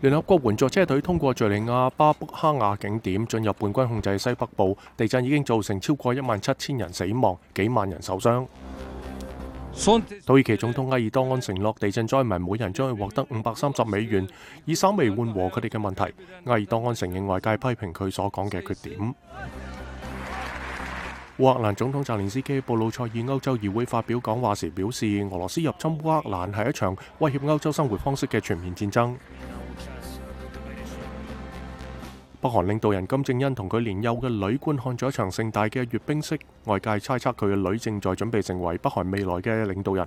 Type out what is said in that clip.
联合国援助车队通过叙利亚巴卜哈亚景点，进入叛军控制西北部。地震已经造成超过一万七千人死亡，几万人受伤。土耳其总统埃尔多安承诺，地震灾民每人将會获得五百三十美元，以稍微缓和佢哋嘅问题。埃尔多安承认外界批评佢所讲嘅缺点。乌克兰总统泽连斯基布鲁塞尔欧洲议会发表讲话时表示，俄罗斯入侵乌克兰系一场威胁欧洲生活方式嘅全面战争。北韩领导人金正恩同佢年幼嘅女观看咗一场盛大嘅阅兵式，外界猜测佢嘅女正在准备成为北韩未来嘅领导人。